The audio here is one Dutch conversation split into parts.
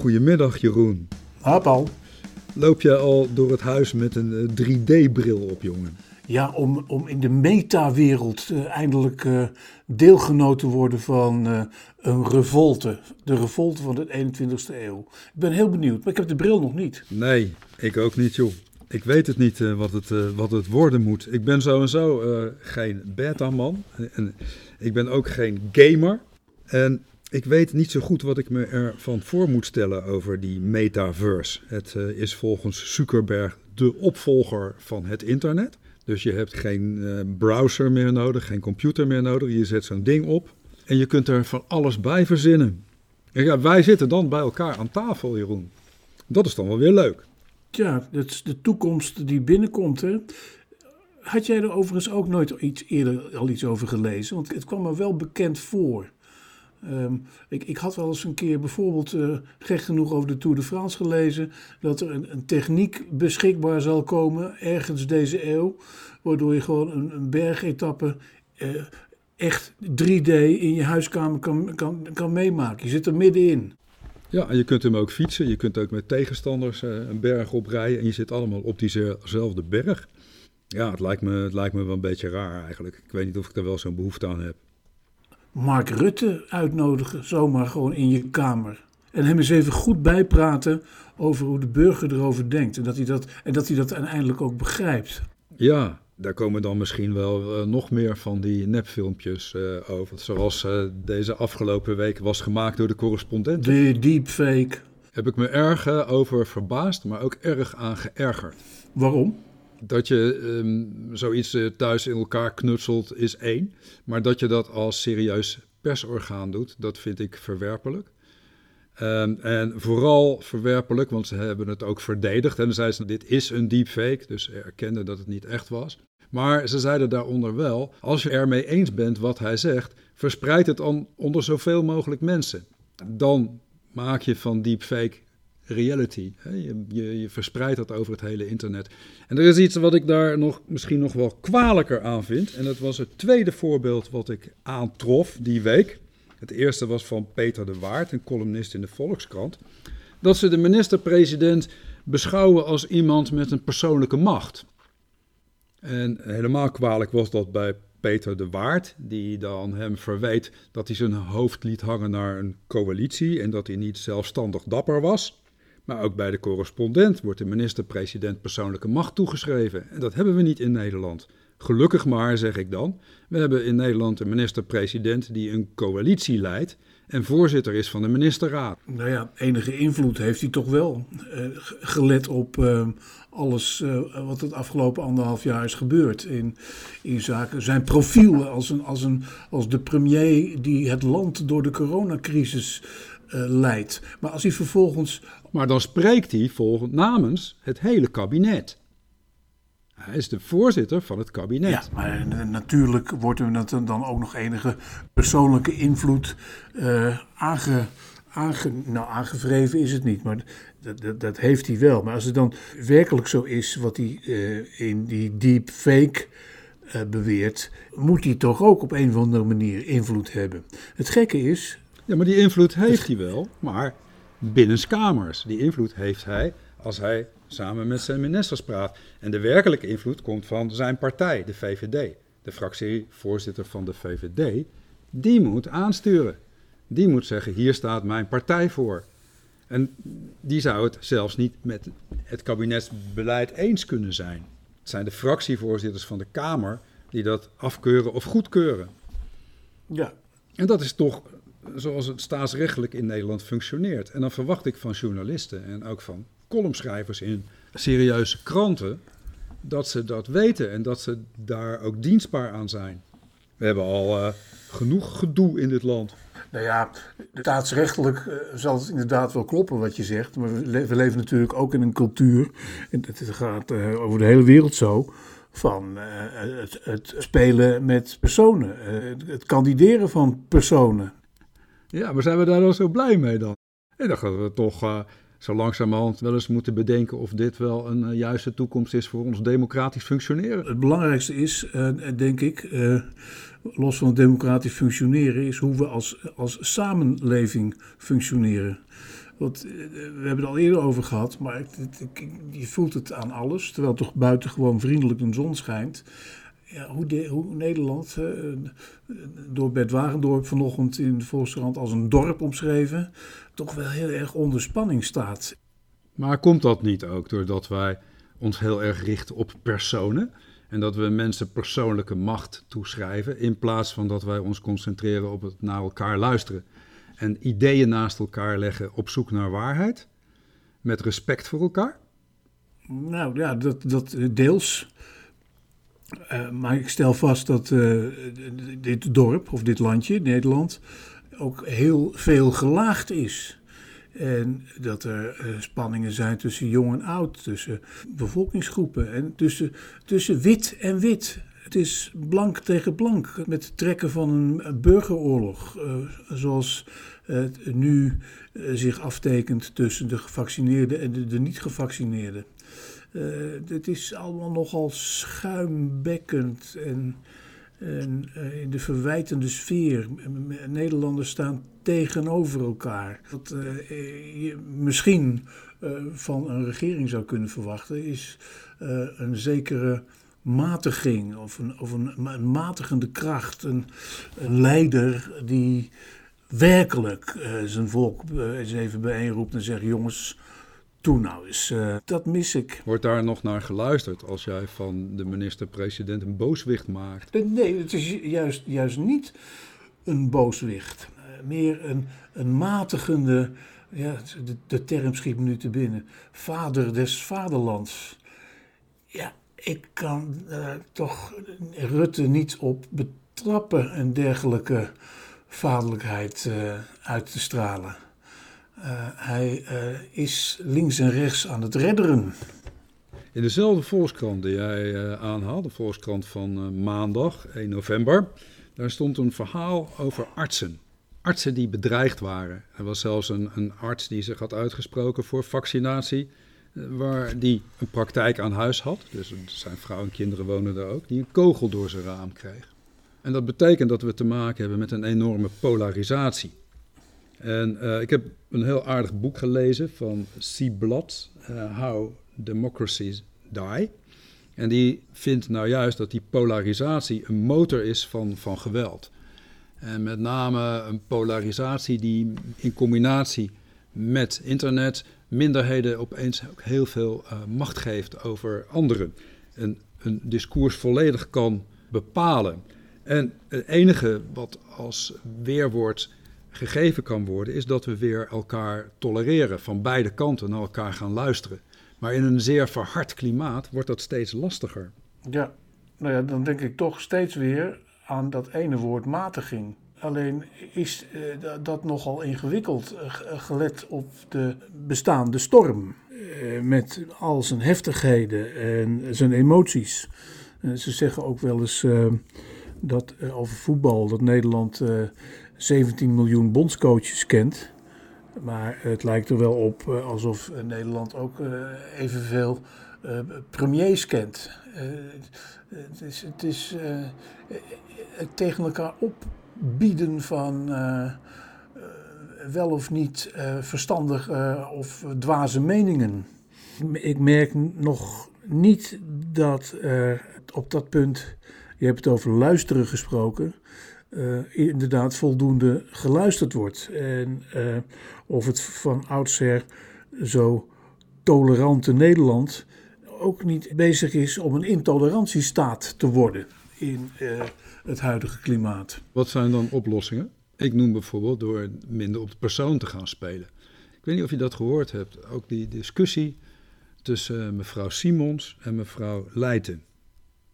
Goedemiddag Jeroen. Ah, Paul. Loop jij al door het huis met een 3D-bril op, jongen? Ja, om, om in de metawereld uh, eindelijk uh, deelgenoot te worden van uh, een revolte. De revolte van de 21ste eeuw. Ik ben heel benieuwd, maar ik heb de bril nog niet. Nee, ik ook niet, joh. Ik weet het niet wat, het, wat het worden moet. Ik ben sowieso geen beta-man. En ik ben ook geen gamer. En ik weet niet zo goed wat ik me ervan voor moet stellen over die metaverse. Het uh, is volgens Zuckerberg de opvolger van het internet. Dus je hebt geen uh, browser meer nodig, geen computer meer nodig. Je zet zo'n ding op en je kunt er van alles bij verzinnen. En wij zitten dan bij elkaar aan tafel, Jeroen. Dat is dan wel weer leuk. Ja, dat is de toekomst die binnenkomt. Hè? Had jij er overigens ook nooit iets eerder al iets over gelezen? Want het kwam me wel bekend voor. Um, ik, ik, had wel eens een keer bijvoorbeeld, uh, gek genoeg over de Tour de France gelezen, dat er een, een, techniek beschikbaar zal komen ergens deze eeuw, waardoor je gewoon een, een bergetappe uh, echt 3D in je huiskamer kan, kan, kan meemaken. Je zit er middenin. Ja, en je kunt hem ook fietsen. Je kunt ook met tegenstanders uh, een berg oprijden en je zit allemaal op diezelfde berg. Ja, het lijkt, me, het lijkt me wel een beetje raar eigenlijk. Ik weet niet of ik er wel zo'n behoefte aan heb. Mark Rutte uitnodigen, zomaar gewoon in je kamer. En hem eens even goed bijpraten over hoe de burger erover denkt. En dat hij dat, en dat, hij dat uiteindelijk ook begrijpt. Ja, daar komen dan misschien wel uh, nog meer van die nepfilmpjes uh, over. Zoals uh, deze afgelopen week was gemaakt door de correspondent. De deepfake. Heb ik me erg over verbaasd, maar ook erg aan geërgerd. Waarom? Dat je um, zoiets uh, thuis in elkaar knutselt is één. Maar dat je dat als serieus persorgaan doet, dat vind ik verwerpelijk. Um, en vooral verwerpelijk, want ze hebben het ook verdedigd. En zeiden ze, dit is een deepfake, dus ze erkenden dat het niet echt was. Maar ze zeiden daaronder wel, als je ermee eens bent wat hij zegt, verspreid het dan onder zoveel mogelijk mensen. Dan maak je van deepfake reality. Je, je, verspreidt dat over het hele internet. En er is iets wat ik daar nog, misschien nog wel kwalijker aan vind. En dat was het tweede voorbeeld wat ik aantrof die week. Het eerste was van Peter de Waard, een columnist in de Volkskrant. Dat ze de minister-president beschouwen als iemand met een persoonlijke macht. En helemaal kwalijk was dat bij Peter de Waard, die dan hem verweet dat hij zijn hoofd liet hangen naar een coalitie en dat hij niet zelfstandig dapper was. Maar ook bij de correspondent wordt de minister-president persoonlijke macht toegeschreven. En dat hebben we niet in Nederland. Gelukkig maar, zeg ik dan. We hebben in Nederland een minister-president die een coalitie leidt en voorzitter is van de ministerraad. Nou ja, enige invloed heeft hij toch wel. Uh, gelet op uh, alles uh, wat het afgelopen anderhalf jaar is gebeurd. In, in zaken zijn profiel als, een, als, een, als de premier die het land door de coronacrisis leidt. Maar als hij vervolgens maar dan spreekt hij volgens, namens het hele kabinet. Hij is de voorzitter van het kabinet. Ja, maar natuurlijk wordt er dan ook nog enige persoonlijke invloed uh, aange, aange, nou, aangevreven is het niet, maar dat, dat, dat, heeft hij wel. Maar als het dan werkelijk zo is wat hij uh, in die deepfake uh, beweert, moet hij toch ook op een of andere manier invloed hebben. Het gekke is... Ja, maar die invloed heeft hij wel, maar binnenskamers. Die invloed heeft hij als hij samen met zijn ministers praat. En de werkelijke invloed komt van zijn partij, de VVD. De fractievoorzitter van de VVD, die moet aansturen. Die moet zeggen, hier staat mijn partij voor. En die zou het zelfs niet met het kabinetsbeleid eens kunnen zijn. Het zijn de fractievoorzitters van de Kamer die dat afkeuren of goedkeuren. Ja. En dat is toch zoals het staatsrechtelijk in Nederland functioneert. En dan verwacht ik van journalisten en ook van columnschrijvers in serieuze kranten dat ze dat weten en dat ze daar ook dienstbaar aan zijn. We hebben al uh, genoeg gedoe in dit land. Nou ja, staatsrechtelijk uh, zal het inderdaad wel kloppen wat je zegt. Maar we, we leven natuurlijk ook in een cultuur, en het gaat uh, over de hele wereld zo, van het, het, spelen met personen. het kandideren van personen. Ja, maar zijn we daar dan zo blij mee dan? Dat we toch uh, zo langzamerhand wel eens moeten bedenken of dit wel een uh, juiste toekomst is voor ons democratisch functioneren. Het belangrijkste is, uh, denk ik, los van het democratisch functioneren, is hoe we als, als samenleving functioneren. Want eh, we hebben het al eerder over gehad, maar het, het, je voelt het aan alles. Terwijl toch buiten gewoon vriendelijk de zon schijnt. Ja, hoe, de, hoe Nederland uh, door Bert Wagendorp vanochtend in de Volkskrant als een dorp omschreven, toch wel heel erg onder spanning staat. Maar komt dat niet ook doordat wij ons heel erg richten op personen? En dat we mensen persoonlijke macht toeschrijven, in plaats van dat wij ons concentreren op het naar elkaar luisteren. En ideeën naast elkaar leggen op zoek naar waarheid, met respect voor elkaar? Nou ja, dat, dat deels. Uh, maar ik stel vast dat uh, dit dorp of dit landje, Nederland, ook heel veel gelaagd is. En dat er uh, spanningen zijn tussen jong en oud, tussen bevolkingsgroepen en tussen, tussen wit en wit. Het is blank tegen blank, met het trekken van een burgeroorlog, zoals het nu zich aftekent tussen de gevaccineerden en de, de niet-gevaccineerden. Het is allemaal nogal schuimbekkend en en, uh, in de verwijtende sfeer. Nederlanders staan tegenover elkaar. Wat uh, je misschien van een regering zou kunnen verwachten, is een zekere matiging of een, of een, matigende kracht. Een, een leider die werkelijk zijn volk eens even bijeenroept en zegt: jongens toen nou eens. Uh, dat mis ik. Wordt daar nog naar geluisterd als jij van de minister-president een booswicht maakt? Nee, het is juist, juist niet een booswicht. Uh, meer een, een matigende, ja, de, de term schiet me nu te binnen, vader des vaderlands. Ja, ik kan uh, toch Rutte niet op betrappen een dergelijke vaderlijkheid uit te stralen. Uh, hij uh, is links en rechts aan het redderen. In dezelfde Volkskrant die jij uh, aanhaalt, de Volkskrant van maandag 1 november, daar stond een verhaal over artsen. Artsen die bedreigd waren. Er was zelfs een, een arts die zich had uitgesproken voor vaccinatie, waar die een praktijk aan huis had. Dus zijn vrouw en kinderen wonen daar ook, die een kogel door zijn raam kreeg. En dat betekent dat we te maken hebben met een enorme polarisatie. En uh, ik heb een heel aardig boek gelezen van C. Blot, uh, How Democracies Die. En die vindt nou juist dat die polarisatie een motor is van, van geweld. En met name een polarisatie die in combinatie met internet minderheden opeens ook heel veel uh, macht geeft over anderen. En een discours volledig kan bepalen. En het enige wat als weerwoord gegeven kan worden, is dat we weer elkaar tolereren, van beide kanten naar elkaar gaan luisteren. Maar in een zeer verhard klimaat wordt dat steeds lastiger. Ja, nou ja, dan denk ik toch steeds weer aan dat ene woord matiging. Alleen is uh, dat nogal ingewikkeld, uh, gelet op de bestaande storm. Met al zijn heftigheden en zijn emoties. ze zeggen ook wel eens dat over voetbal, dat Nederland 17 miljoen bondscoaches kent. Maar het lijkt er wel op uh, alsof Nederland ook uh, evenveel uh, premiers kent. het is, het, is het tegen elkaar opbieden van wel of niet verstandige of dwaze meningen. Ik merk nog niet dat op dat punt, je hebt het over luisteren gesproken, inderdaad voldoende geluisterd wordt. En uh, of het van oudsher zo tolerante Nederland ook niet bezig is om een intolerantiestaat te worden in uh, het huidige klimaat. Wat zijn dan oplossingen? Ik noem bijvoorbeeld door minder op de persoon te gaan spelen. Ik weet niet of je dat gehoord hebt, ook die discussie tussen mevrouw Simons en mevrouw Leijten.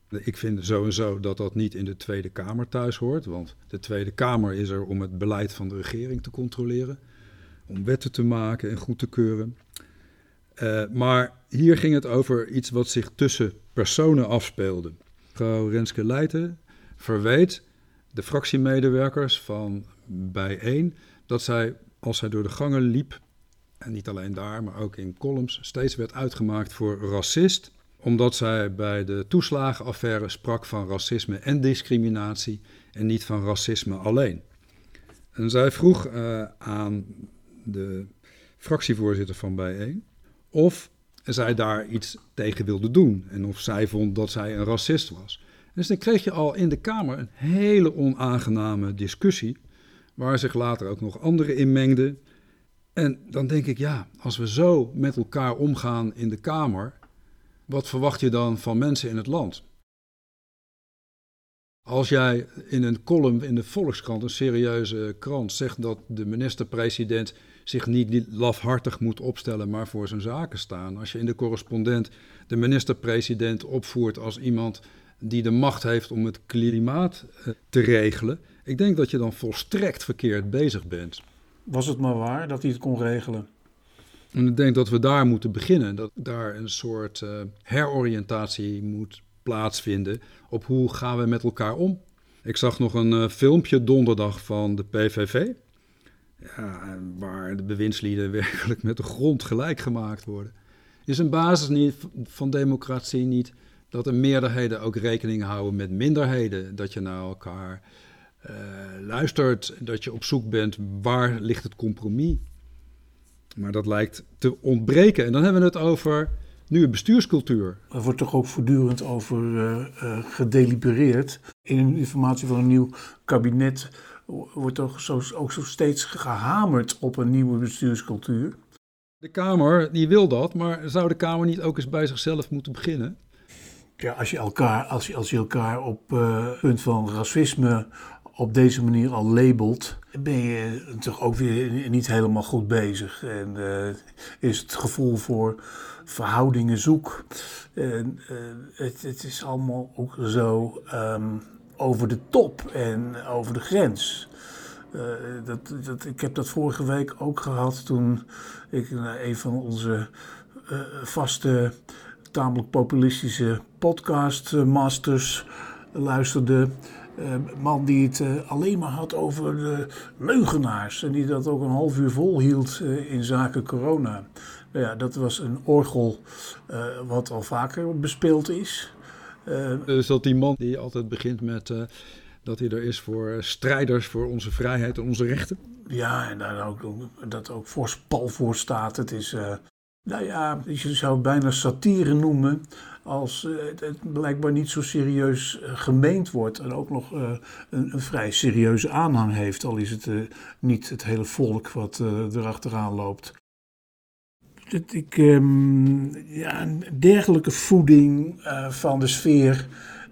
Ik vind sowieso dat dat niet in de Tweede Kamer thuis hoort, want de Tweede Kamer is er om het beleid van de regering te controleren, om wetten te maken en goed te keuren. Uh, maar hier ging het over iets wat zich tussen personen afspeelde. Mevrouw Renske Leijten verweet de fractiemedewerkers van Bijeen dat zij, als zij door de gangen liep, en niet alleen daar, maar ook in columns, steeds werd uitgemaakt voor racist omdat zij bij de toeslagenaffaire sprak van racisme en discriminatie en niet van racisme alleen. En zij vroeg uh, aan de fractievoorzitter van Bijeen. Of zij daar iets tegen wilde doen. En of zij vond dat zij een racist was. Dus dan kreeg je al in de Kamer een hele onaangename discussie. Waar zich later ook nog anderen in mengden. En dan denk ik, ja, als we zo met elkaar omgaan in de Kamer. Wat verwacht je dan van mensen in het land? Als jij in een column in de Volkskrant, een serieuze krant, zegt dat de minister-president zich niet lafhartig moet opstellen, maar voor zijn zaken staan. Als je in de correspondent de minister-president opvoert als iemand die de macht heeft om het klimaat eh, te regelen, ik denk dat je dan volstrekt verkeerd bezig bent. Was het maar waar dat hij het kon regelen? En ik denk dat we daar moeten beginnen. Dat daar een soort uh, heroriëntatie moet plaatsvinden op hoe gaan we met elkaar om. Ik zag nog een uh, filmpje donderdag van de PVV. Ja, waar de bewindslieden werkelijk met de grond gelijk gemaakt worden. Is een basis niet, van democratie niet dat de meerderheden ook rekening houden met minderheden? Dat je naar elkaar uh, luistert, dat je op zoek bent waar ligt het compromis? Maar dat lijkt te ontbreken. En dan hebben we het over nu een bestuurscultuur. Er wordt toch ook voortdurend over uh, uh, gedelibereerd. In de informatie van een nieuw kabinet wordt toch zo, ook zo steeds gehamerd op een nieuwe bestuurscultuur. De Kamer die wil dat, maar zou de Kamer niet ook eens bij zichzelf moeten beginnen? Ja, als je elkaar, als je, als je elkaar op uh, punt van racisme op deze manier al labelt, ben je toch ook weer niet helemaal goed bezig. En uh, is het gevoel voor verhoudingen zoek. En, uh, het, het, is allemaal ook zo um, over de top en over de grens. Uh, dat, dat, ik heb dat vorige week ook gehad toen ik naar een van onze vaste, tamelijk populistische podcastmasters luisterde. Een man die het alleen maar had over de leugenaars en die dat ook een half uur volhield in zaken corona. Nou ja, dat was een orgel wat al vaker bespeeld is. Is dat die man die altijd begint met dat hij er is voor strijders voor onze vrijheid en onze rechten? Ja, en daar ook, dat ook voor pal voor staat. Het is, uh, nou ja, je zou het bijna satire noemen. Als het blijkbaar niet zo serieus gemeend wordt en ook nog een, een, vrij serieuze aanhang heeft. Al is het niet het hele volk wat erachteraan loopt ik um, ja, een dergelijke voeding van de sfeer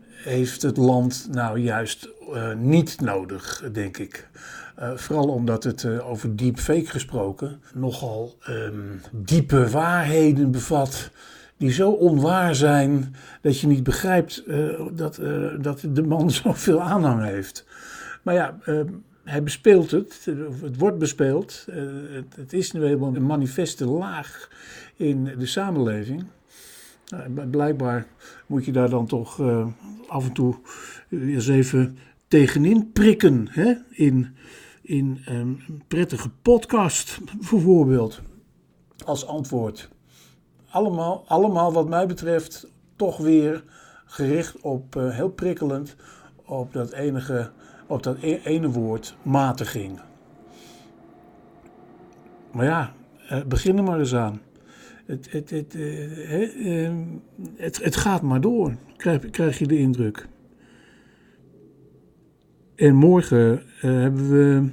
heeft het land nou juist niet nodig, denk ik. Uh, vooral omdat het over deepfake gesproken nogal um, diepe waarheden bevat die zo onwaar zijn dat je niet begrijpt dat, dat de man zoveel aanhang heeft. Maar ja, ehm, hij bespeelt het, het wordt bespeeld. Eh, het, het is nu eenmaal een manifeste laag in de samenleving. Nou, blijkbaar moet je daar dan toch uh, af en toe eens even tegenin prikken. Hè? In, in een prettige podcast bijvoorbeeld. Als antwoord. Allemaal, allemaal wat mij betreft toch weer gericht op, uh, heel prikkelend, op dat enige op dat e-, ene woord matiging. Maar ja, eh, begin er maar eens aan. Het, het, het, eh, ehm, het, het gaat maar door, krijg, krijg je de indruk. En morgen uh, hebben we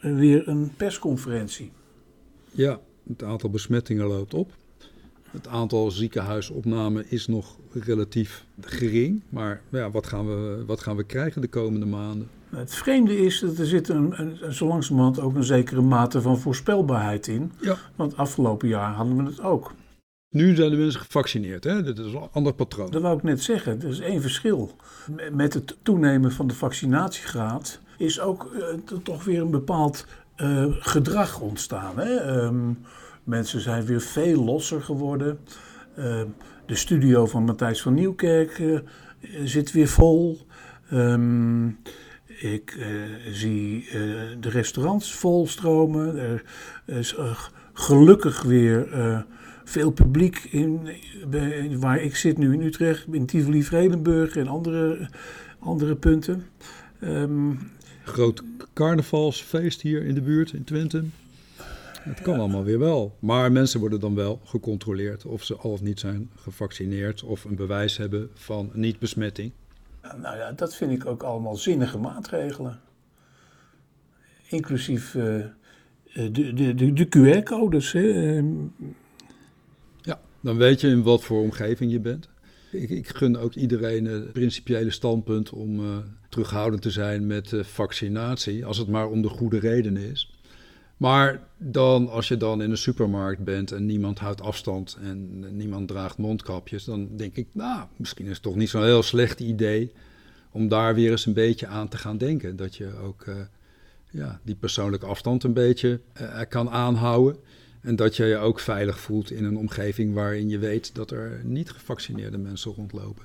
weer een persconferentie. Ja, het aantal besmettingen loopt op. Het aantal ziekenhuisopnamen is nog relatief gering. Maar ja, wat, gaan we, wat gaan we krijgen de komende maanden? Het vreemde is dat er zit een, een, zo langzamerhand ook een zekere mate van voorspelbaarheid in. Ja. Want afgelopen jaar hadden we het ook. Nu zijn de mensen gevaccineerd, hè? Dat is een ander patroon. Dat wou ik net zeggen. Er is één verschil. Met het toenemen van de vaccinatiegraad is ook uh, toch weer een bepaald uh, gedrag ontstaan. Hè? Um, Mensen zijn weer veel losser geworden. Uh, de studio van Matthijs van Nieuwkerk uh, zit weer vol. Um, ik zie de restaurants volstromen. Er is gelukkig weer veel publiek in, waar ik zit nu in Utrecht, in Tivoli, Vredenburg en andere, andere punten. Um, Groot carnavalsfeest hier in de buurt in Twente. Het kan allemaal weer wel. Maar mensen worden dan wel gecontroleerd of ze al of niet zijn gevaccineerd of een bewijs hebben van niet-besmetting. Nou ja, dat vind ik ook allemaal zinnige maatregelen. Inclusief uh, de, de, de, de QR-codes. Dan weet je in wat voor omgeving je bent. Ik, ik gun ook iedereen het principiële standpunt om uh, terughoudend te zijn met uh, vaccinatie, als het maar om de goede reden is. Maar dan, als je dan in een supermarkt bent en niemand houdt afstand en niemand draagt mondkapjes, dan denk ik, nou, misschien is het toch niet zo'n heel slecht idee om daar weer eens een beetje aan te gaan denken. Dat je ook uh, ja, die persoonlijke afstand een beetje kan aanhouden. En dat je je ook veilig voelt in een omgeving waarin je weet dat er niet gevaccineerde mensen rondlopen.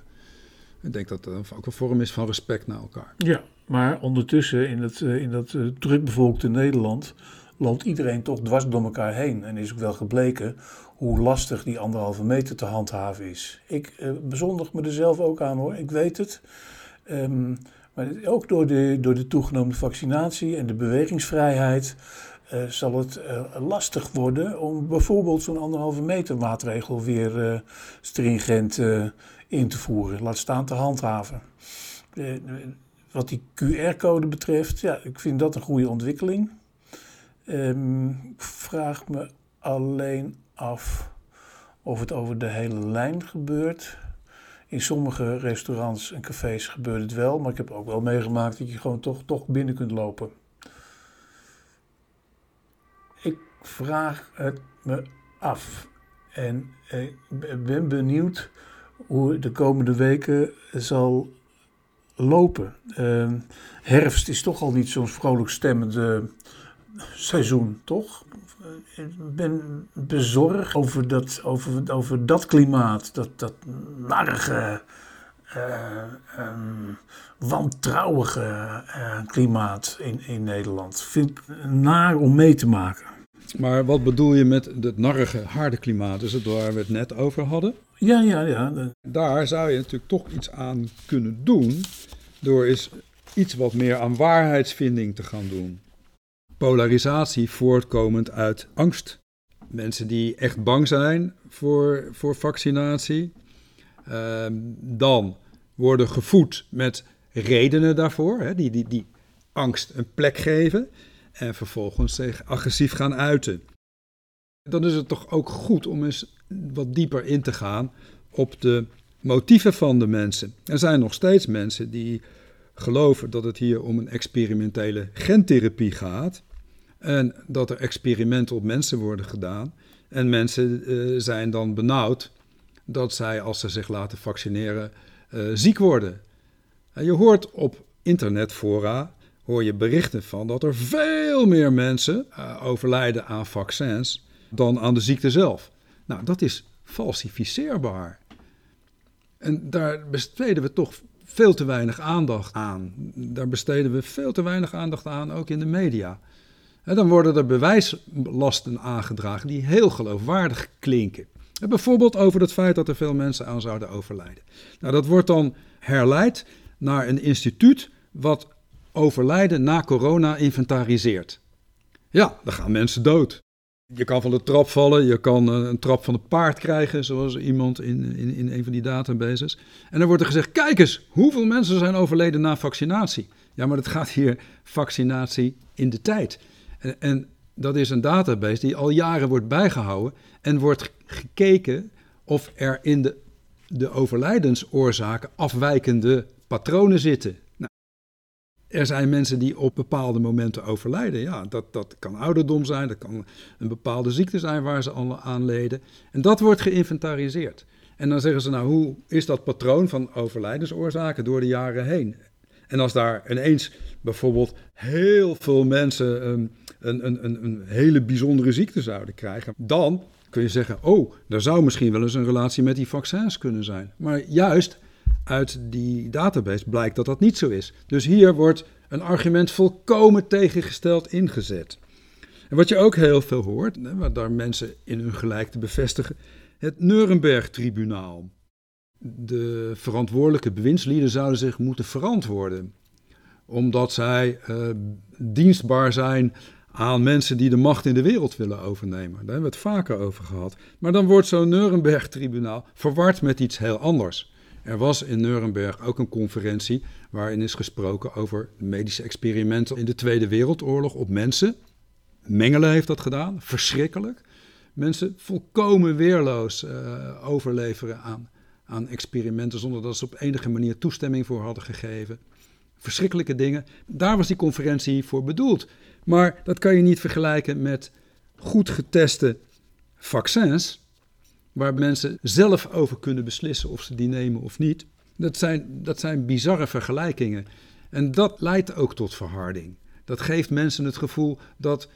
Ik denk dat dat ook een vorm is van respect naar elkaar. Ja, maar ondertussen in dat, uh, in dat drukbevolkte Nederland loopt iedereen toch dwars door elkaar heen. En is ook wel gebleken hoe lastig die anderhalve meter te handhaven is. Ik uh, bezondig me er zelf ook aan hoor, ik weet het. Um, maar ook door de, door de toegenomen vaccinatie en de bewegingsvrijheid uh, zal het uh, lastig worden om bijvoorbeeld zo'n anderhalve meter maatregel weer stringent in te voeren. Laat staan te handhaven. wat die QR-code betreft, ja, ik vind dat een goede ontwikkeling. Um, ik vraag me alleen af of het over de hele lijn gebeurt. In sommige restaurants en cafés gebeurt het wel, maar ik heb ook wel meegemaakt dat je gewoon toch, toch binnen kunt lopen. Vraag het me af en ik ben benieuwd hoe de komende weken zal lopen. Uh, herfst is toch al niet zo'n vrolijk stemmende seizoen, toch? Ik ben bezorgd over dat, over, over dat klimaat, dat, dat narige, uh, um, wantrouwige uh, klimaat in, in Nederland. Vind ik naar om mee te maken. Maar wat bedoel je met het narige, harde klimaat? Is het waar we het net over hadden? Ja, ja, ja. Daar zou je natuurlijk toch iets aan kunnen doen. Door eens iets wat meer aan waarheidsvinding te gaan doen polarisatie voortkomend uit angst. Mensen die echt bang zijn voor, voor vaccinatie, uh, dan worden gevoed met redenen daarvoor, hè, die, die, die angst een plek geven en vervolgens zich agressief gaan uiten. Dan is het toch ook goed om eens wat dieper in te gaan op de motieven van de mensen. Er zijn nog steeds mensen die geloven dat het hier om een experimentele gentherapie gaat. En dat er experimenten op mensen worden gedaan. En mensen uh, zijn dan benauwd dat zij, als ze zich laten vaccineren, uh, ziek worden. En je hoort op internetfora hoor je berichten van dat er veel meer mensen uh, overlijden aan vaccins dan aan de ziekte zelf. Nou, dat is falsificeerbaar. En daar besteden we toch veel te weinig aandacht aan. Daar besteden we veel te weinig aandacht aan, ook in de media. Dan worden er bewijslasten aangedragen die heel geloofwaardig klinken. En bijvoorbeeld over het feit dat er veel mensen aan zouden overlijden. Nou, dat wordt dan herleid naar een instituut wat overlijden na corona inventariseert. Ja, dan gaan mensen dood. Je kan van de trap vallen, je kan eh, een trap van het paard krijgen, zoals iemand in, in, in een van die databases. En dan wordt er gezegd: kijk eens, hoeveel mensen zijn overleden na vaccinatie? Ja, maar het gaat hier vaccinatie in de tijd. En, en dat is een database die al jaren wordt bijgehouden en wordt gekeken of er in de, de overlijdensoorzaken afwijkende patronen zitten. Er zijn mensen die op bepaalde momenten overlijden. Ja, dat, dat kan ouderdom zijn, dat kan een bepaalde ziekte zijn waar ze aan leden. En dat wordt geïnventariseerd. En dan zeggen ze, nou, hoe is dat patroon van overlijdensoorzaken door de jaren heen? En als daar ineens bijvoorbeeld heel veel mensen um, een, een, een, een hele bijzondere ziekte zouden krijgen, dan kun je zeggen, oh, er zou misschien wel eens een relatie met die vaccins kunnen zijn. Maar juist uit die database blijkt dat dat niet zo is. Dus hier wordt een argument volkomen tegengesteld ingezet. En wat je ook heel veel hoort, wat daar mensen in hun gelijk te bevestigen, het Nuremberg-tribunaal. De verantwoordelijke bewindslieden zouden zich moeten verantwoorden, omdat zij uh, dienstbaar zijn aan mensen die de macht in de wereld willen overnemen. Daar hebben we het vaker over gehad. Maar dan wordt zo'n Nuremberg-tribunaal verward met iets heel anders. Er was in Nuremberg ook een conferentie waarin is gesproken over medische experimenten in de Tweede Wereldoorlog op mensen. Mengele heeft dat gedaan, verschrikkelijk. Mensen volkomen weerloos uh, overleveren aan, aan experimenten zonder dat ze op enige manier toestemming voor hadden gegeven. Verschrikkelijke dingen. Daar was die conferentie voor bedoeld. Maar dat kan je niet vergelijken met goed geteste vaccins, waar mensen zelf over kunnen beslissen of ze die nemen of niet. Dat zijn, dat zijn bizarre vergelijkingen. En dat leidt ook tot verharding. Dat geeft mensen het gevoel dat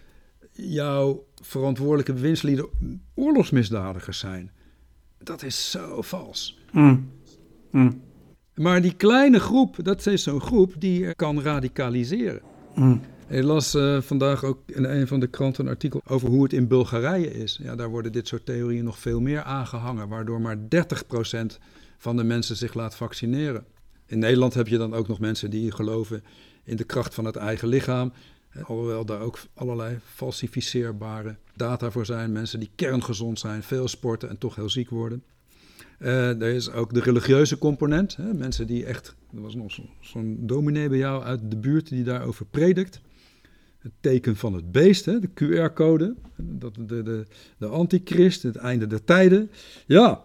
jouw verantwoordelijke bewindslieden oorlogsmisdadigers zijn. Dat is zo vals. Mm. Mm. Maar die kleine groep, dat is zo'n groep die kan radicaliseren. Mm. Ik las uh, vandaag ook in een van de kranten een artikel over hoe het in Bulgarije is. Ja, daar worden dit soort theorieën nog veel meer aangehangen, waardoor maar 30% van de mensen zich laat vaccineren. In Nederland heb je dan ook nog mensen die geloven in de kracht van het eigen lichaam. Alhoewel daar ook allerlei falsificeerbare data voor zijn. Mensen die kerngezond zijn, veel sporten en toch heel ziek worden. Uh, er is ook de religieuze component. Hè? Mensen die echt. Er was nog zo'n dominee bij jou uit de buurt die daarover predikt. Het teken van het beest, hè? de QR-code. De, de, de, de antichrist, het einde der tijden. Ja,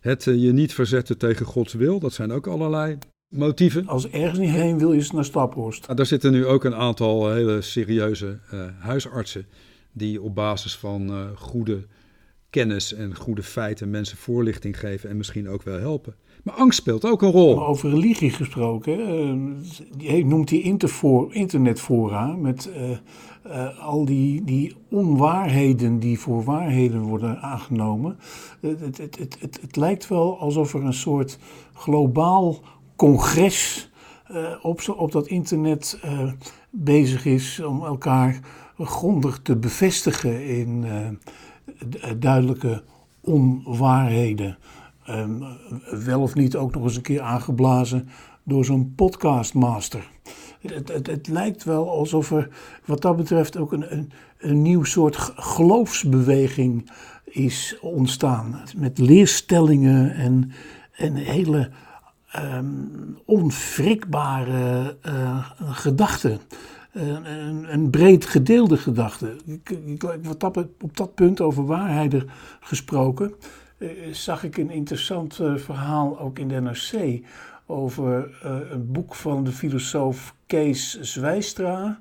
het uh, je niet verzetten tegen Gods wil. Dat zijn ook allerlei motieven. Als ergens niet heen wil, is het naar Staphorst. Ah, daar zitten nu ook een aantal hele serieuze uh, huisartsen. die op basis van goede kennis en goede feiten mensen voorlichting geven en misschien ook wel helpen. Maar angst speelt ook een rol. Over religie gesproken, uh, noemt die internetfora met uh, uh, al die, die onwaarheden die voor waarheden worden aangenomen. Het, het, het, het, lijkt wel alsof er een soort globaal congres op, op dat internet bezig is om elkaar grondig te bevestigen in duidelijke onwaarheden. Um, wel of niet ook nog eens een keer aangeblazen door zo'n podcastmaster. Het, het, het, lijkt wel alsof er wat dat betreft ook een, een, een nieuw soort geloofsbeweging is ontstaan. Met leerstellingen en, en hele um, onwrikbare uh, gedachten een, een, breed gedeelde gedachte. Wat op dat punt over waarheden gesproken, eh, zag ik een interessant eh, verhaal ook in de NRC over eh, een boek van de filosoof Kees Zwijstra,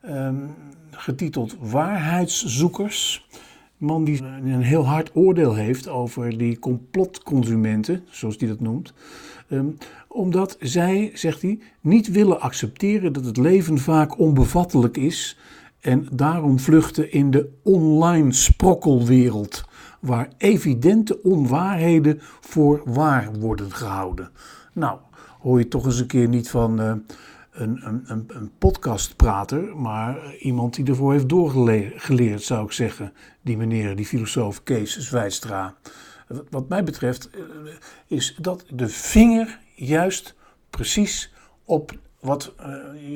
ehm, getiteld Waarheidszoekers. Man die een heel hard oordeel heeft over die complotconsumenten, zoals hij dat noemt. Ehm, omdat zij, zegt hij, niet willen accepteren dat het leven vaak onbevattelijk is en daarom vluchten in de online sprokkelwereld, waar evidente onwaarheden voor waar worden gehouden. Nou, hoor je toch eens een keer niet van uh, een, een, een, podcastprater, maar iemand die ervoor heeft doorgeleerd, zou ik zeggen. Die meneer, die filosoof Kees Zwijstra. Wat mij betreft eh, is dat de vinger juist precies op wat uh,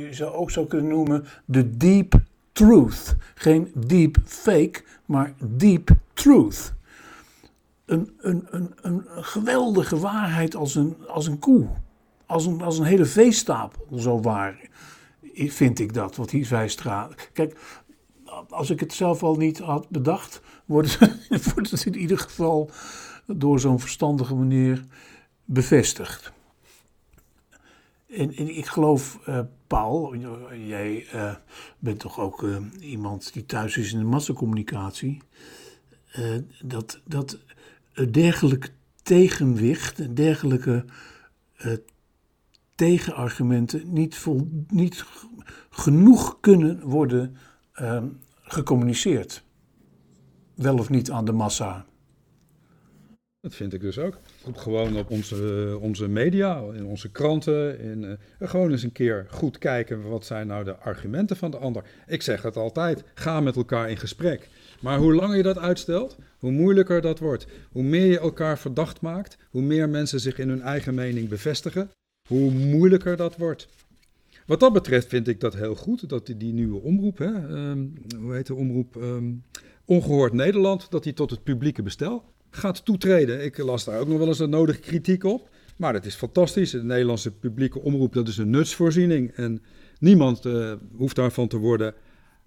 je zou ook zou kunnen noemen de deep truth. Geen deep fake, maar deep truth. Een, een, een, een geweldige waarheid als een, als een koe. Als een, als een hele veestapel, zo waar vind ik dat, wat hier Vijstra... Kijk, als ik het zelf al niet had bedacht, wordt het, in ieder geval door zo'n verstandige manier bevestigd. En, en ik geloof, uh, Paul, jij uh, bent toch ook uh, iemand die thuis is in de massacommunicatie, dat, dat dergelijke tegenwicht, dergelijke tegenargumenten niet, vol, niet genoeg kunnen worden gecommuniceerd. Wel of niet aan de massa. Dat vind ik dus ook. Gewoon op onze, onze media, in onze kranten. In, uh, gewoon eens een keer goed kijken wat zijn nou de argumenten van de ander. Ik zeg het altijd, ga met elkaar in gesprek. Maar hoe langer je dat uitstelt, hoe moeilijker dat wordt. Hoe meer je elkaar verdacht maakt, hoe meer mensen zich in hun eigen mening bevestigen, hoe moeilijker dat wordt. Wat dat betreft vind ik dat heel goed, dat die, nieuwe omroep, hè, ehm, hoe heet de omroep, ehm, Ongehoord Nederland, dat die tot het publieke bestel gaat toetreden. Ik las daar ook nog wel eens een nodige kritiek op. Maar dat is fantastisch. De Nederlandse publieke omroep, dat is een nutsvoorziening. En niemand uh, hoeft daarvan te worden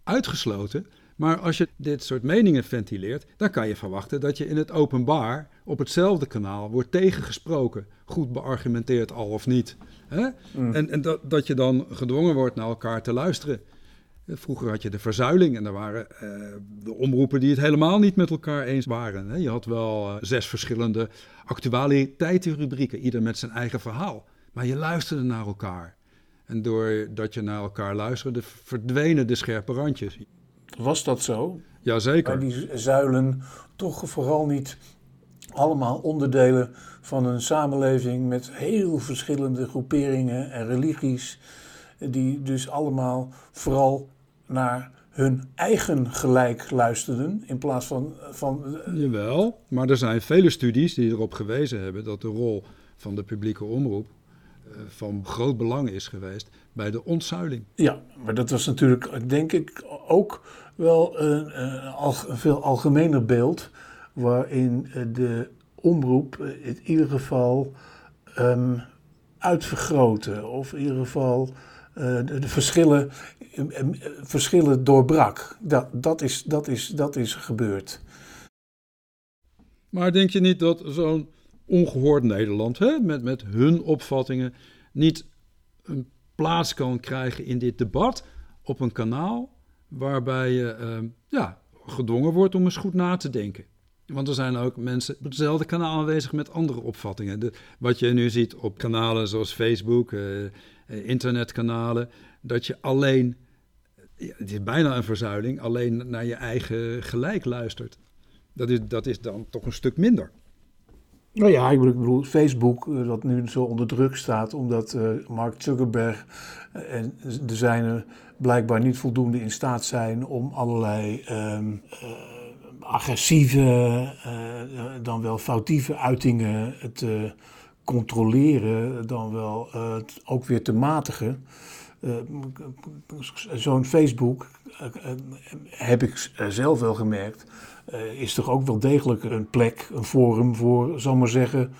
uitgesloten. Maar als je dit soort meningen ventileert, dan kan je verwachten dat je in het openbaar op hetzelfde kanaal wordt tegengesproken. Goed beargumenteerd al of niet. Hè? Mm. En, en dat, dat je dan gedwongen wordt naar elkaar te luisteren. Vroeger had je de verzuiling en er waren uh, de omroepen die het helemaal niet met elkaar eens waren. Hè? Je had wel uh, zes verschillende actualiteitenrubrieken, ieder met zijn eigen verhaal. Maar je luisterde naar elkaar. En doordat je naar elkaar luisterde, verdwenen de scherpe randjes. Was dat zo? Jazeker. Bij die zuilen toch vooral niet allemaal onderdelen van een samenleving met heel verschillende groeperingen en religies, die dus allemaal vooral naar hun eigen gelijk luisterden in plaats van, van. Jawel, maar er zijn vele studies die erop gewezen hebben dat de rol van de publieke omroep eh, van groot belang is geweest bij de ontzuiling. Ja, maar dat was natuurlijk, denk ik, ook wel een, een, veel algemener beeld waarin eh, de omroep in ieder geval um, uitvergroten of in ieder geval uh, de, verschillen, um, verschillen doorbrak. Dat, dat, is, dat, is, dat is gebeurd. Maar denk je niet dat zo'n ongehoord Nederland, hè, met, met hun opvattingen, niet een plaats kan krijgen in dit debat op een kanaal waarbij je uh, ja, gedwongen wordt om eens goed na te denken? Want er zijn ook mensen op hetzelfde kanaal aanwezig met andere opvattingen. De, wat je nu ziet op kanalen zoals Facebook, uh, internetkanalen, dat je alleen, ja, het is bijna een verzuiling, alleen naar je eigen gelijk luistert. Dat is, dat is dan toch een stuk minder. Nou ja, ik bedoel, Facebook, uh, dat nu zo onder druk staat, omdat uh, Mark Zuckerberg en de zijnen blijkbaar niet voldoende in staat zijn om allerlei. Uh, agressieve, dan wel foutieve uitingen te controleren, dan wel ook weer te matigen. Zo'n Facebook, heb ik zelf wel gemerkt, is toch ook wel degelijk een plek, een forum voor, zal maar zeggen,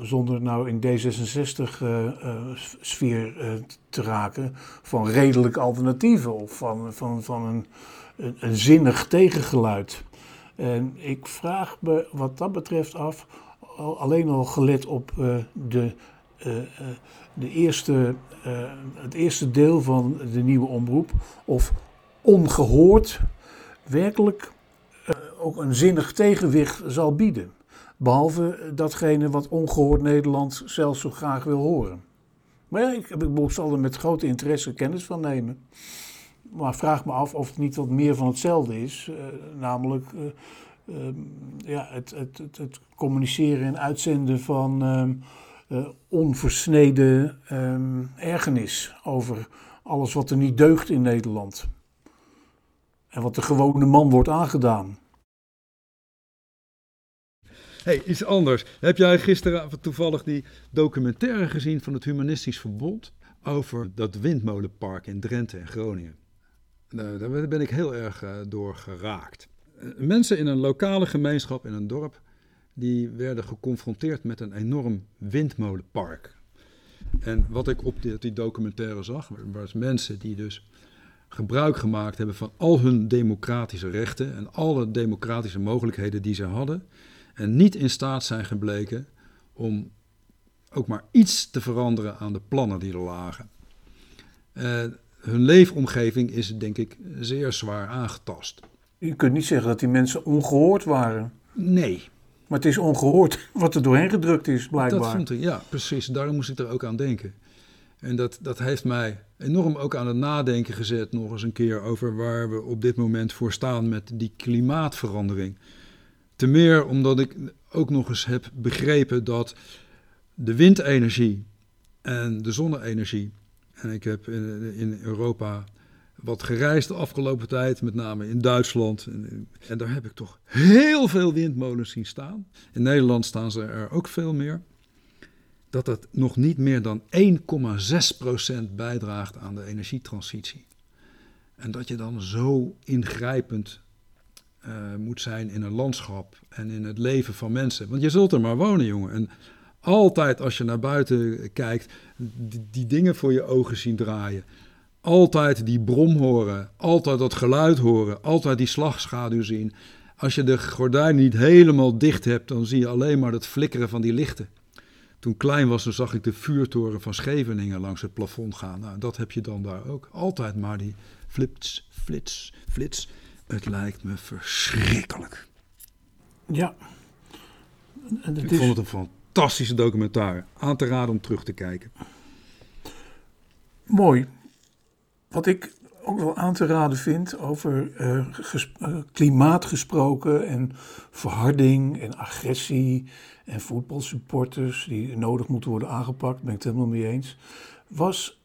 zonder nou in D66-sfeer te raken, van redelijk alternatieven of van, van, van een, een, een zinnig tegengeluid. En ik vraag me wat dat betreft af, alleen al gelet op de, de eerste, uh, het eerste deel van de nieuwe omroep, of ongehoord werkelijk ook een zinnig tegenwicht zal bieden. Behalve datgene wat ongehoord Nederland zelfs zo graag wil horen. Maar ja, ik, ik zal er met grote interesse kennis van nemen. Maar vraag me af of het niet wat meer van hetzelfde is. Namelijk uh, ja, het, het, het, het, communiceren en uitzenden van uh, onversneden ehm, ergernis over alles wat er niet deugt in Nederland. En wat de gewone man wordt aangedaan. Hey, iets anders. Heb jij gisteren toevallig die documentaire gezien van het Humanistisch Verbond over dat windmolenpark in Drenthe en Groningen? Nou, daar ben ik heel erg uh, door geraakt. Uh, mensen in een lokale gemeenschap in een dorp, die werden geconfronteerd met een enorm windmolenpark. En wat ik op die, die documentaire zag, was mensen die dus gebruik gemaakt hebben van al hun democratische rechten en alle democratische mogelijkheden die ze hadden. En niet in staat zijn gebleken om ook maar iets te veranderen aan de plannen die er lagen. Uh, hun leefomgeving is, denk ik, zeer zwaar aangetast. Je kunt niet zeggen dat die mensen ongehoord waren. Nee. Maar het is ongehoord wat er doorheen gedrukt is, blijkbaar. Dat ja, precies. Daarom moest ik er ook aan denken. En dat, dat heeft mij enorm ook aan het nadenken gezet, nog eens een keer, over waar we op dit moment voor staan met die klimaatverandering. Te meer omdat ik ook nog eens heb begrepen dat de windenergie en de zonne-energie en ik heb in, in, Europa wat gereisd de afgelopen tijd, met name in Duitsland. En, en, daar heb ik toch heel veel windmolens zien staan. In Nederland staan ze er ook veel meer. dat het nog niet meer dan 1,6% bijdraagt aan de energietransitie. En dat je dan zo ingrijpend uh, moet zijn in een landschap en in het leven van mensen. Want je zult er maar wonen, jongen. En altijd als je naar buiten kijkt, die dingen voor je ogen zien draaien. Altijd die brom horen, altijd dat geluid horen, altijd die slagschaduw zien. Als je de gordijn niet helemaal dicht hebt, dan zie je alleen maar het flikkeren van die lichten. Toen klein was, dan zag ik de vuurtoren van Scheveningen langs het plafond gaan. Nou, dat heb je dan daar ook. Altijd maar die flits, flits, flits. Het lijkt me verschrikkelijk. Ja. En ik vond het een fantastische documentaire. Aan te raden om terug te kijken. Mooi. Wat ik ook wel aan te raden vind over uh, klimaat gesproken en verharding en agressie en voetbalsupporters die nodig moeten worden aangepakt, ben ik het helemaal mee eens, was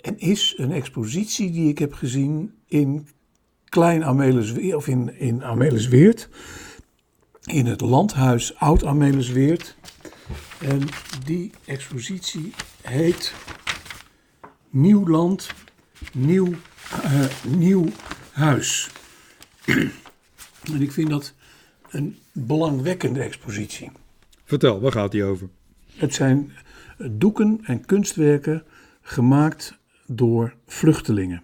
en is een expositie die ik heb gezien in Klein Amelisweert, of in, in Amelisweert, in het landhuis Oud Amelisweert. En die expositie heet Nieuw Land, Nieuw, uh, nieuw Huis. en ik vind dat een belangwekkende expositie. Vertel, waar gaat die over? Het zijn doeken en kunstwerken gemaakt door vluchtelingen.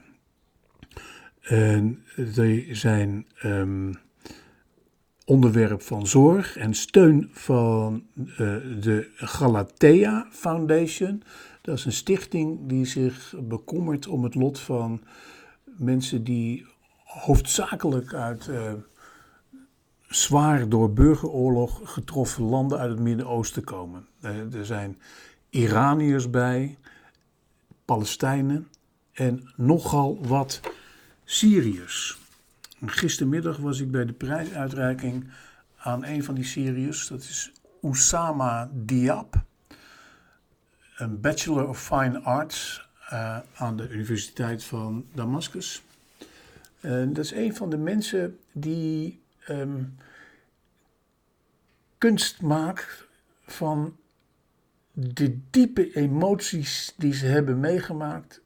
En die zijn um, onderwerp van zorg en steun van uh, de Galatea Foundation. Dat is een stichting die zich bekommert om het lot van mensen die hoofdzakelijk uit uh, zwaar door burgeroorlog getroffen landen uit het Midden-Oosten komen. Uh, er zijn Iraniërs bij, Palestijnen en nogal wat Syriërs. Gistermiddag was ik bij de prijsuitreiking aan een van die Syriërs. Dat is Oussama Diab, een Bachelor of Fine Arts uh, aan de Universiteit van Damascus. Dat is een van de mensen die um, kunst maakt van de diepe emoties die ze hebben meegemaakt,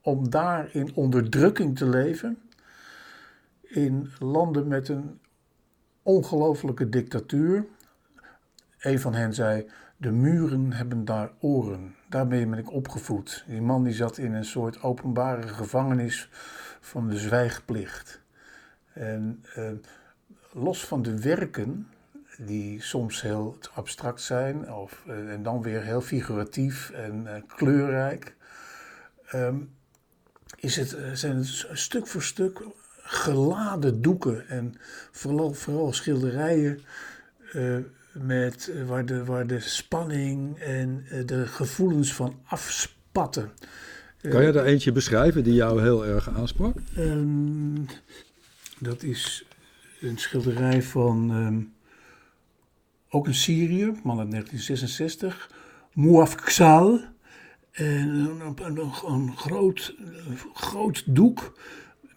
om daar in onderdrukking te leven, in landen met een ongelofelijke dictatuur. Een van hen zei: De muren hebben daar oren. Daarmee ben ik opgevoed. Die man die zat in een soort openbare gevangenis van de zwijgplicht. En eh, los van de werken die soms heel abstract zijn of, eh, en dan weer heel figuratief en uh, kleurrijk. Um, is het, eh, zijn het stuk voor stuk geladen doeken en vooral, vooral schilderijen uh, met, waar, de, waar de spanning en de gevoelens van afspatten. Kan je daar eentje beschrijven die jou heel erg aansprak? Um, dat is een schilderij van um, ook een Syrië, man uit 1966, Muafxal. En een, een, een, groot, groot doek,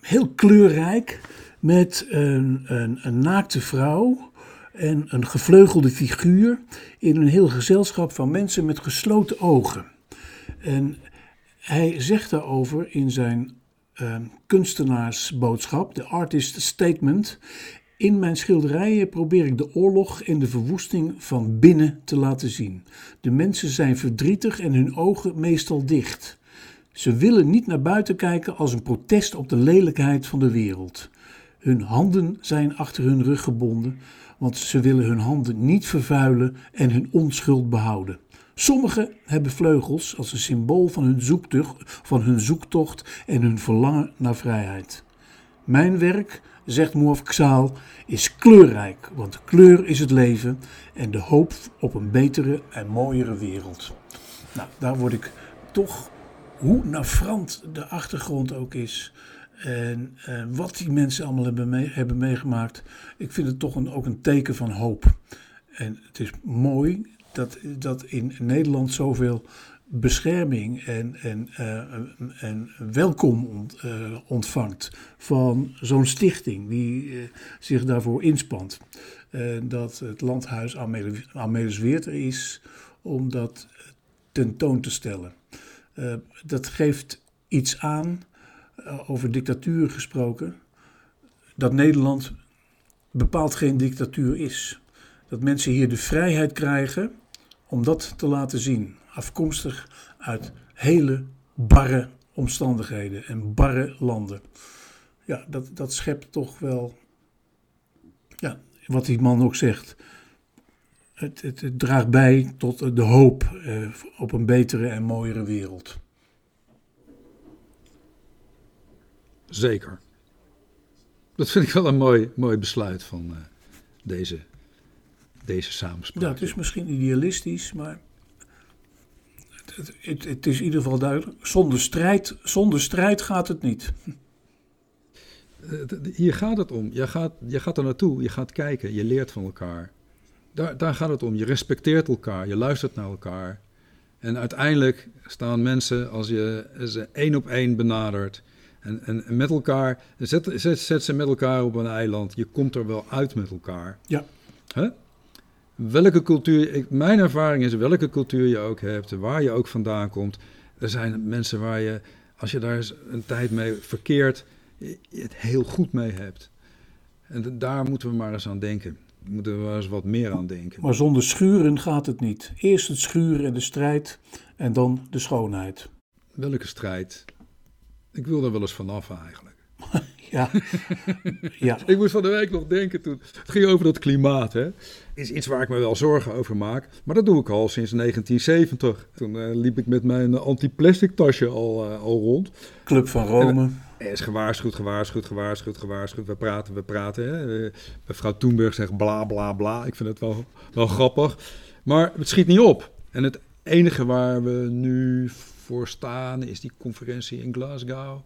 heel kleurrijk, met een, een, een naakte vrouw en een gevleugelde figuur in een heel gezelschap van mensen met gesloten ogen. En hij zegt daarover in zijn uh, kunstenaarsboodschap, de Artist Statement. In mijn schilderijen probeer ik de oorlog en de verwoesting van binnen te laten zien. De mensen zijn verdrietig en hun ogen meestal dicht. Ze willen niet naar buiten kijken als een protest op de lelijkheid van de wereld. Hun handen zijn achter hun rug gebonden, want ze willen hun handen niet vervuilen en hun onschuld behouden. Sommigen hebben vleugels als een symbool van hun, zoektocht, van hun zoektocht en hun verlangen naar vrijheid. Mijn werk zegt Moaf Xaal, is kleurrijk, want kleur is het leven en de hoop op een betere en mooiere wereld. Nou, daar word ik toch, hoe nafrant de achtergrond ook is en, en wat die mensen allemaal hebben, mee, hebben meegemaakt, ik vind het toch een, ook een teken van hoop. En het is mooi dat, dat in Nederland zoveel bescherming en, en, uh, en welkom uh, ontvangt van zo'n stichting die zich daarvoor inspant. eh, dat het landhuis Amelisweert er is om dat tentoon te stellen. Dat geeft iets aan, over dictatuur gesproken, dat Nederland bepaald geen dictatuur is. Dat mensen hier de vrijheid krijgen om dat te laten zien. Afkomstig uit hele barre omstandigheden en barre landen. Ja, dat, dat schept toch wel, ja, wat die man ook zegt. Het, het, het draagt bij tot de hoop eh, op een betere en mooiere wereld. Zeker. Dat vind ik wel een mooi, mooi besluit van uh, deze, deze samenspraak. Ja, het is misschien idealistisch, maar het, het, het, is in ieder geval duidelijk. Zonder strijd, zonder strijd gaat het niet. Eh, hier gaat het om. Je gaat, je gaat er naartoe, je gaat kijken, je leert van elkaar. Daar, daar gaat het om. Je respecteert elkaar, je luistert naar elkaar. En uiteindelijk staan mensen, als je ze één op één benadert, en, en, met elkaar, zet, zet, zet, ze met elkaar op een eiland. Je komt er wel uit met elkaar. Ja. Huh? Welke cultuur, ik, mijn ervaring is, welke cultuur je ook hebt, waar je ook vandaan komt. Er zijn mensen waar je, als je daar een tijd mee verkeert, het heel goed mee hebt. En daar moeten we maar eens aan denken. Moeten we maar eens wat meer aan denken. Maar zonder schuren gaat het niet. Eerst het schuren en de strijd en dan de schoonheid. Welke strijd? Ik wil er wel eens vanaf eigenlijk. ja. ja. ik moest van de week nog denken toen. Het ging over dat klimaat. Hè. Is iets waar ik me wel zorgen over maak. Maar dat doe ik al sinds 1970. Toen uh, liep ik met mijn anti-plastic tasje al, uh, al rond. Club van Rome. Er is gewaarschuwd, gewaarschuwd, gewaarschuwd, gewaarschuwd. We praten, we praten. Hè. Mevrouw Toenberg zegt bla bla bla. Ik vind het wel, wel grappig. Maar het schiet niet op. En het enige waar we nu voor staan is die conferentie in Glasgow.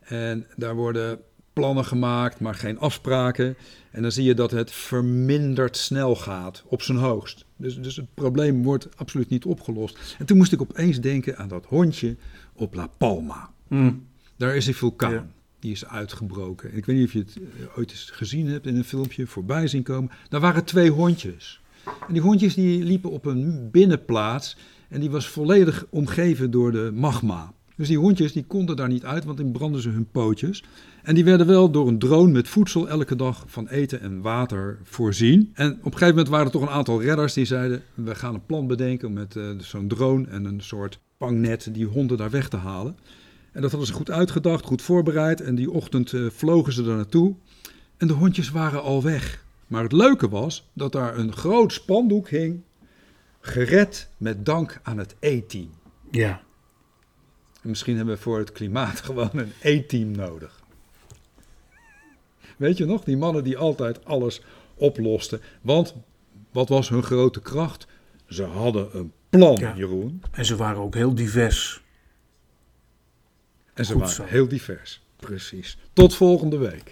En daar worden plannen gemaakt, maar geen afspraken. En dan zie je dat het verminderd snel gaat, op zijn hoogst. Dus, dus het probleem wordt absoluut niet opgelost. En toen moest ik opeens denken aan dat hondje op La Palma. Mm. Daar is een vulkaan. Die is uitgebroken. Ik weet niet of je het eh, ooit eens gezien hebt in een filmpje voorbij zien komen. Daar waren twee hondjes. En die hondjes die liepen op een binnenplaats. En die was volledig omgeven door de magma. Dus die hondjes die konden daar niet uit, want dan brandden ze hun pootjes. En die werden wel door een drone met voedsel elke dag van eten en water voorzien. En op een gegeven moment waren er toch een aantal redders die zeiden: We gaan een plan bedenken met uh, zo'n drone en een soort pangnet die honden daar weg te halen. En dat hadden ze goed uitgedacht, goed voorbereid. En die ochtend uh, vlogen ze er naartoe. En de hondjes waren al weg. Maar het leuke was dat daar een groot spandoek hing. Gered met dank aan het E-team. Ja. En misschien hebben we voor het klimaat gewoon een E-team nodig. Weet je nog, die mannen die altijd alles oplosten. Want wat was hun grote kracht? Ze hadden een plan, ja. Jeroen. En ze waren ook heel divers. En ze Goed waren zo. heel divers, precies. Tot volgende week.